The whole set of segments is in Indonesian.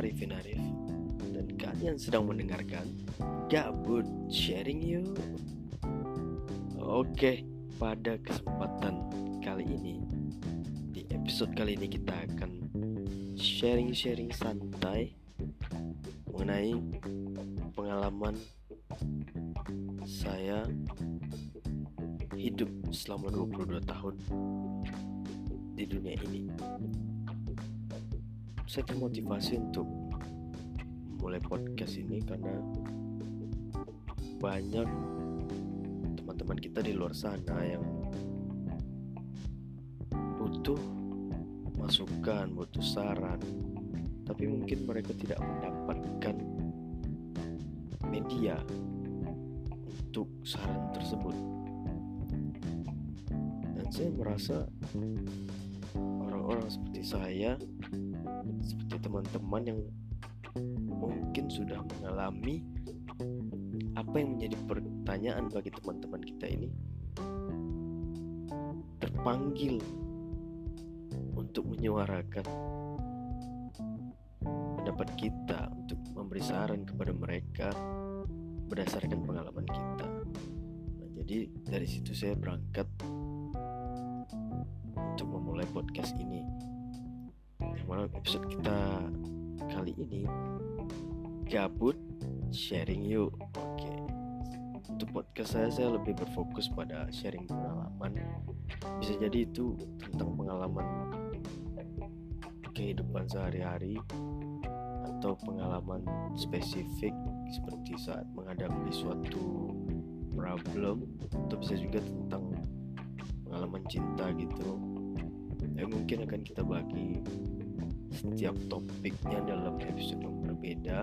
Arifin Arif dan kalian sedang mendengarkan Gabut Sharing You. Oke, pada kesempatan kali ini di episode kali ini kita akan sharing-sharing santai mengenai pengalaman saya hidup selama 22 tahun di dunia ini saya termotivasi untuk mulai podcast ini karena banyak teman-teman kita di luar sana yang butuh masukan, butuh saran, tapi mungkin mereka tidak mendapatkan media untuk saran tersebut. Dan saya merasa orang-orang seperti saya seperti teman-teman yang mungkin sudah mengalami apa yang menjadi pertanyaan bagi teman-teman kita ini terpanggil untuk menyuarakan pendapat kita untuk memberi saran kepada mereka berdasarkan pengalaman kita. Nah, jadi dari situ saya berangkat untuk memulai podcast ini mana episode kita kali ini gabut sharing yuk. Oke. Untuk podcast saya saya lebih berfokus pada sharing pengalaman. Bisa jadi itu tentang pengalaman kehidupan sehari-hari atau pengalaman spesifik seperti saat menghadapi suatu problem atau bisa juga tentang pengalaman cinta gitu. Ya mungkin akan kita bagi setiap topiknya dalam episode yang berbeda.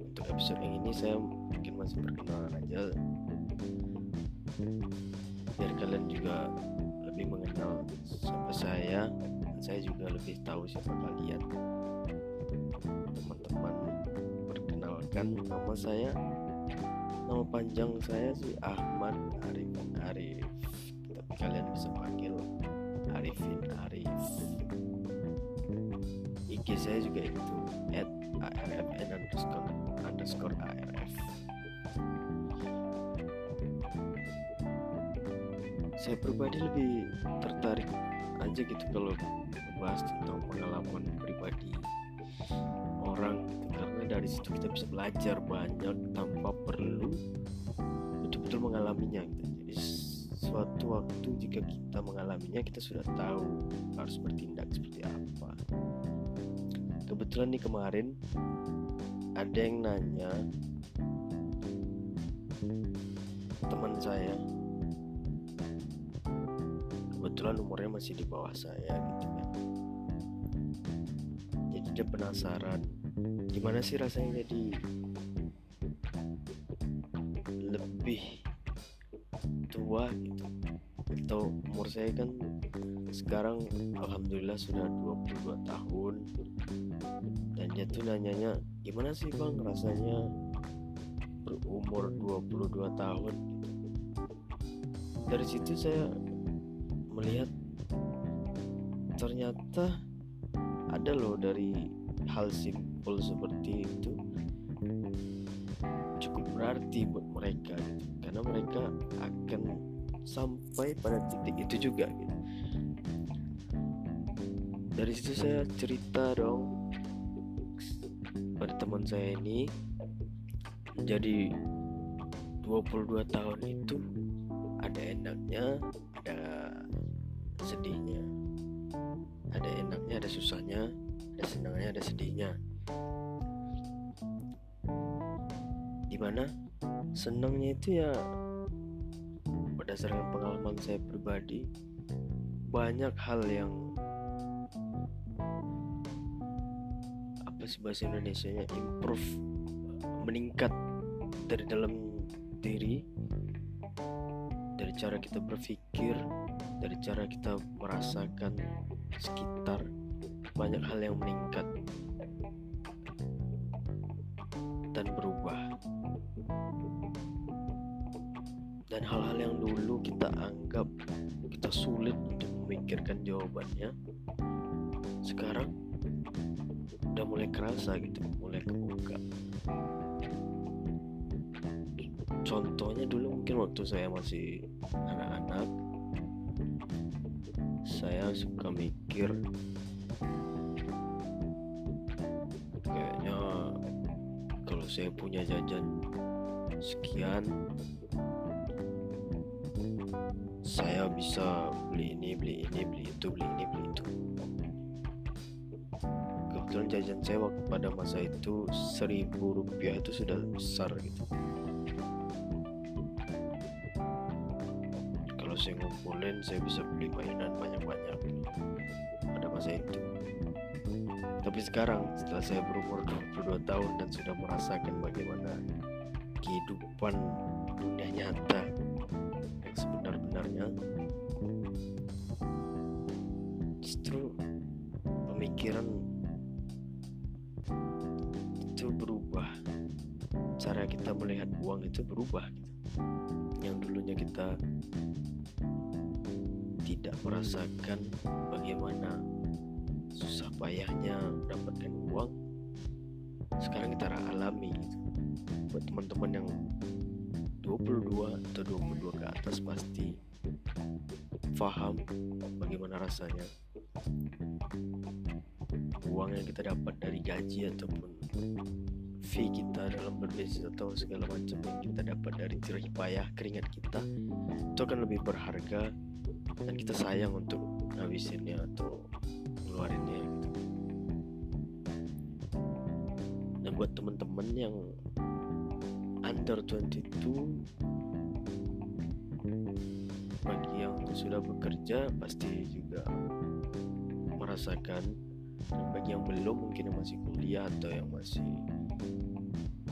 Untuk episode yang ini saya mungkin masih perkenalan aja. Biar kalian juga lebih mengenal siapa saya dan saya juga lebih tahu siapa kalian. Teman-teman perkenalkan nama saya nama panjang saya sih Ahmad Arif Arif. Tapi kalian bisa panggil Arifin Arif. IG saya juga itu at arfn underscore underscore arf saya pribadi lebih tertarik aja gitu kalau membahas tentang pengalaman pribadi orang gitu. Karena dari situ kita bisa belajar banyak tanpa perlu betul-betul mengalaminya gitu suatu waktu jika kita mengalaminya kita sudah tahu harus bertindak seperti apa. Kebetulan nih kemarin ada yang nanya teman saya. Kebetulan umurnya masih di bawah saya gitu kan. Jadi dia penasaran gimana sih rasanya jadi saya kan sekarang alhamdulillah sudah 22 tahun. Dan dia tuh nanyanya gimana sih bang rasanya berumur 22 tahun? Dari situ saya melihat ternyata ada loh dari hal simpel seperti itu. Cukup berarti buat mereka gitu. Karena mereka akan sampai pada titik itu juga gitu. Dari situ saya cerita dong pada teman saya ini menjadi 22 tahun itu ada enaknya, ada sedihnya. Ada enaknya, ada susahnya, ada senangnya, ada sedihnya. Di mana senangnya itu ya berdasarkan pengalaman saya pribadi banyak hal yang apa sih bahasa Indonesia nya improve meningkat dari dalam diri dari cara kita berpikir dari cara kita merasakan sekitar banyak hal yang meningkat dan berubah dan hal-hal yang dulu kita anggap kita sulit untuk memikirkan jawabannya sekarang udah mulai kerasa gitu mulai kebuka. Contohnya dulu mungkin waktu saya masih anak-anak saya suka mikir kayaknya kalau saya punya jajan sekian bisa beli ini beli ini beli itu beli ini beli itu. Kebetulan jajan saya waktu pada masa itu seribu rupiah itu sudah besar gitu. Kalau saya ngumpulin saya bisa beli mainan banyak-banyak pada masa itu. Tapi sekarang setelah saya berumur 22 tahun dan sudah merasakan bagaimana kehidupan dunia nyata yang sebenar-benarnya pemikiran itu berubah. Cara kita melihat uang itu berubah gitu. Yang dulunya kita tidak merasakan bagaimana susah payahnya mendapatkan uang sekarang kita alami gitu. Buat teman-teman yang 22 atau 22 ke atas pasti paham bagaimana rasanya uang yang kita dapat dari gaji ataupun fee kita dalam berbisnis atau segala macam yang kita dapat dari jerih payah keringat kita itu akan lebih berharga dan kita sayang untuk ngabisinnya atau ngeluarinnya gitu. dan buat teman-teman yang under 22 bagi yang sudah bekerja pasti juga merasakan dan bagi yang belum mungkin yang masih kuliah atau yang masih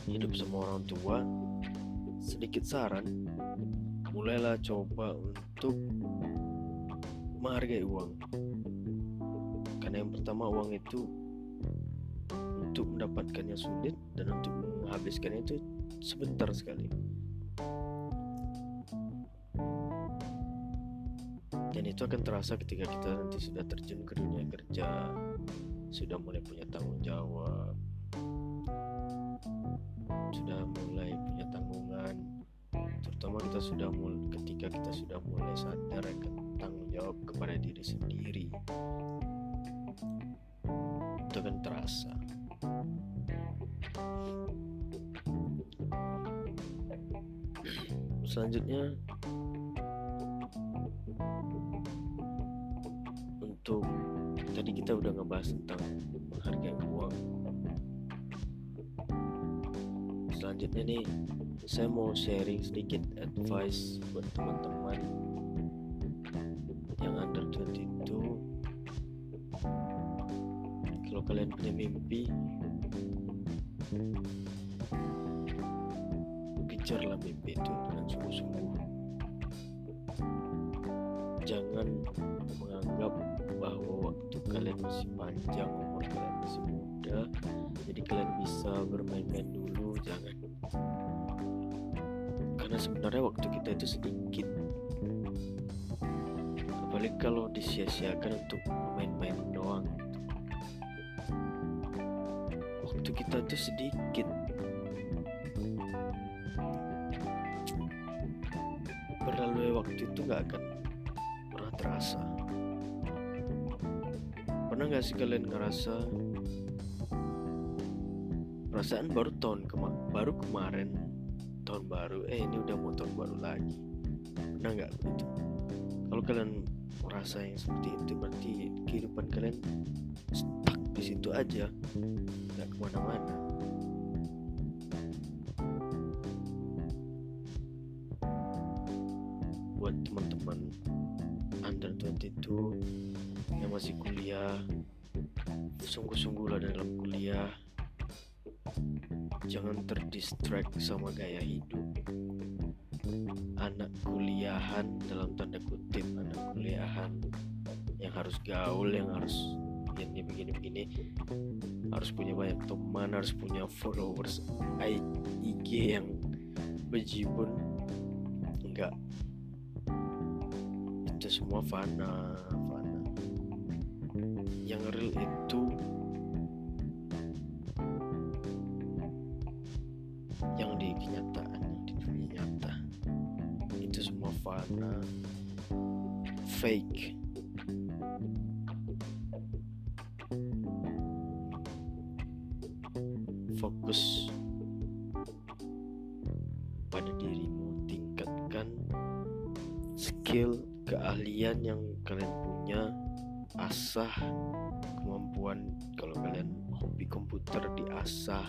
hidup sama orang tua sedikit saran. Mulailah coba untuk menghargai uang. Karena yang pertama uang itu untuk mendapatkannya sulit dan untuk menghabiskannya itu sebentar sekali. Dan itu akan terasa ketika kita nanti sudah terjun ke dunia kerja sudah mulai punya tanggung jawab. Sudah mulai punya tanggungan. Terutama kita sudah mulai ketika kita sudah mulai sadar akan tanggung jawab kepada diri sendiri. Itu akan terasa. Selanjutnya kita udah ngebahas tentang menghargai uang. Selanjutnya nih saya mau sharing sedikit advice buat teman-teman yang under 22 kalau kalian punya mimpi kejarlah mimpi itu dengan sungguh-sungguh. Jangan menganggap bahwa kalian masih panjang umur kalian masih muda jadi kalian bisa bermain-main dulu jangan. Karena sebenarnya waktu kita itu sedikit. Apalagi kalau disia-siakan untuk main-main doang. Waktu kita itu sedikit. Berlalu waktu itu gak akan pernah terasa pernah gak sih kalian ngerasa perasaan baru tahun kema baru kemarin tahun baru eh ini udah mau tahun baru lagi. Pernah nggak begitu kalau kalian merasa yang seperti itu berarti kehidupan kalian stuck di situ aja nggak ke mana-mana. Buat teman-teman under 22 yang masih kuliah. Sungguh-sungguhlah dalam kuliah. Jangan terdistract sama gaya hidup. Anak kuliahan dalam tanda kutip anak kuliahan. Yang harus gaul yang harus begini begini begini harus punya banyak teman harus punya followers IG yang bejibun itu semua fana fana. Yang real itu yang di kenyataan di dunia nyata. Itu semua fana. Fake asah kemampuan kalau kalian hobi komputer diasah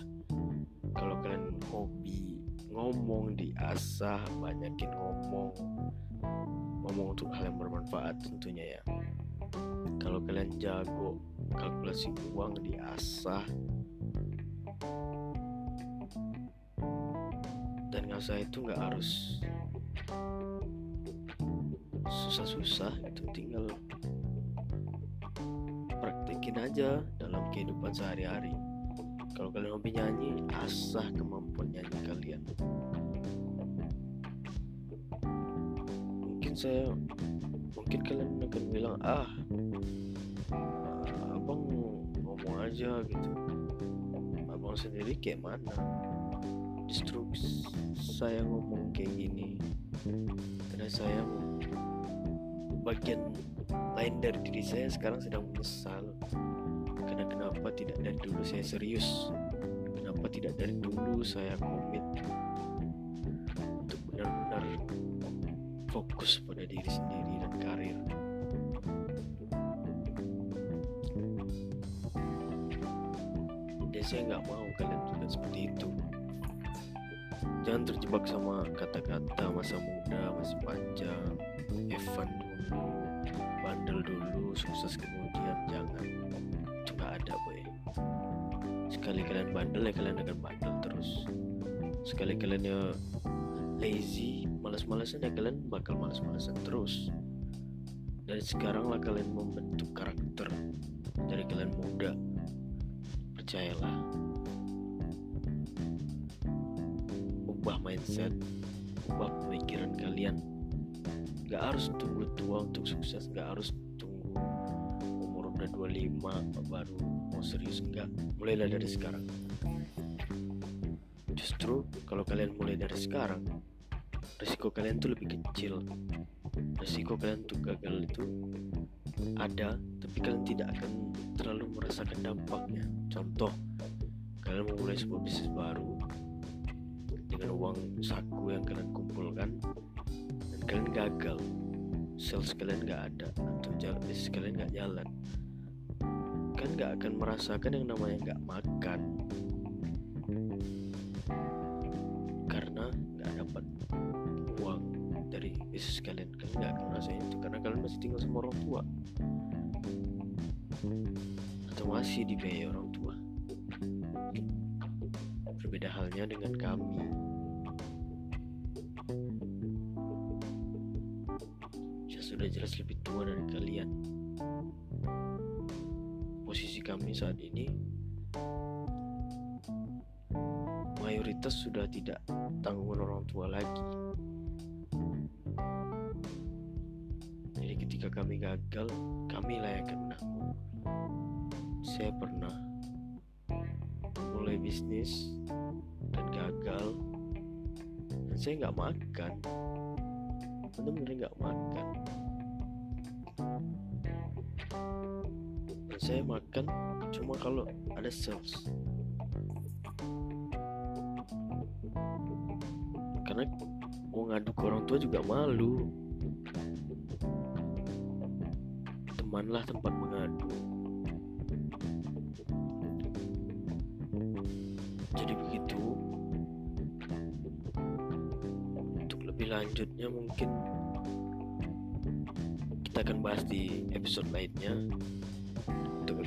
kalau kalian hobi ngomong diasah banyakin ngomong ngomong untuk hal yang bermanfaat tentunya ya. Kalau kalian jago kalkulasi uang diasah dan ngasah itu nggak harus susah-susah itu tinggal aja dalam kehidupan sehari-hari. Kalau kalian hobi nyanyi asah kemampuan nyanyi kalian. Mungkin saya mungkin kalian akan bilang ah abang ngomong aja gitu. Abang sendiri kayak mana? Justru saya ngomong kayak gini karena saya bagian lain dari diri saya sekarang sedang menyesal. Karena kenapa tidak dari dulu saya serius? Kenapa tidak dari dulu saya komit untuk benar-benar fokus pada diri sendiri dan karir? Dan saya nggak mau kalian juga seperti itu. Jangan terjebak sama kata-kata masa muda masih panjang Evan dulu bandel dulu sukses kemudian jangan. Itu ada boy. Sekali kalian bandel ya kalian akan bandel terus. Sekali kalian ya lazy malas-malasan ya kalian bakal malas-malasan terus. Dari sekarang lah kalian membentuk karakter dari kalian muda. Percayalah. Ubah mindset ubah pemikiran kalian gak harus tunggu tua untuk sukses gak harus tunggu umur udah 25 baru mau serius enggak mulailah dari sekarang. Justru kalau kalian mulai dari sekarang risiko kalian tuh lebih kecil. Risiko kalian tuh gagal itu ada tapi kalian tidak akan terlalu merasakan dampaknya. Contoh kalian memulai sebuah bisnis baru dengan uang saku yang kalian kumpulkan kalian gagal. Sales kalian nggak ada atau jalan bisnis kalian nggak jalan. Kan nggak akan merasakan yang namanya nggak makan. Karena nggak dapat uang dari bisnis kalian kalian nggak akan merasain itu. Karena kalian masih tinggal sama orang tua. Atau masih dibiayai orang tua. Berbeda halnya dengan kami sudah jelas lebih tua dari kalian. Posisi kami saat ini mayoritas sudah tidak tanggungan orang tua lagi. Jadi ketika kami gagal kami menanggung saya pernah mulai bisnis dan gagal dan saya nggak makan. Bener-bener nggak makan saya makan cuma kalau ada sales. Karena mau ngadu ke orang tua juga malu. Temanlah tempat mengadu jadi begitu. Untuk lebih lanjutnya mungkin kita akan bahas di episode lainnya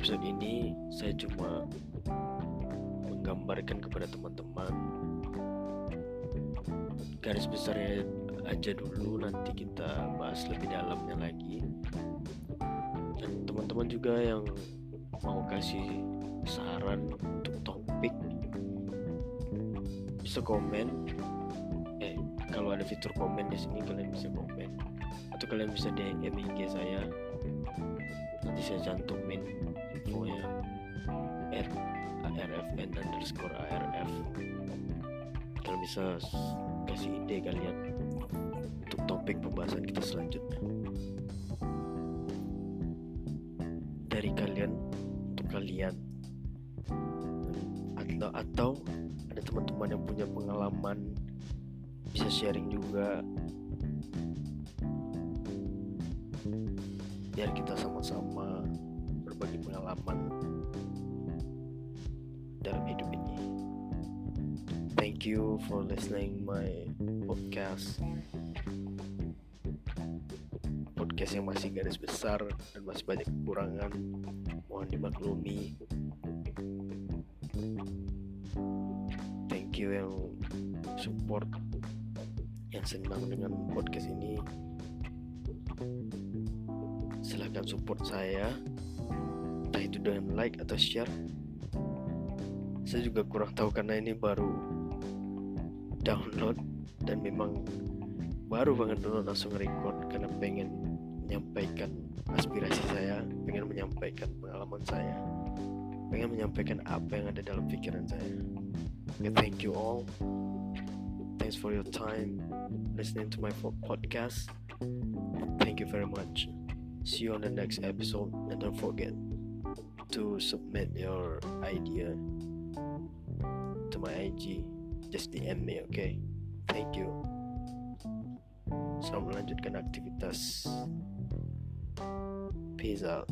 episode ini saya cuma menggambarkan kepada teman-teman garis besarnya aja dulu nanti kita bahas lebih dalamnya lagi. Dan teman-teman juga yang mau kasih saran untuk topik bisa komen. Eh kalau ada fitur komen di sini kalian bisa komen. Atau kalian bisa DM IG saya. Nanti saya cantumin at arfn underscore arf kalian bisa kasih ide kalian untuk topik pembahasan kita selanjutnya. Dari kalian untuk kalian. Atau atau ada teman-teman yang punya pengalaman bisa sharing juga. Biar kita sama-sama berbagi pengalaman Thank you for listening my podcast. Podcast yang masih garis besar dan masih banyak kekurangan. Mohon dimaklumi. Thank you yang support yang senang dengan podcast ini silahkan support saya entah itu dengan like atau share saya juga kurang tahu karena ini baru download dan memang baru banget download langsung record karena pengen menyampaikan aspirasi saya pengen menyampaikan pengalaman saya pengen menyampaikan apa yang ada dalam pikiran saya. Okay, thank you all. Thanks for your time listening to my podcast. Thank you very much. See you on the next episode and don't forget to submit your idea to my IG. Just DM me, okay? Thank you. Selamat melanjutkan aktivitas. Peace out.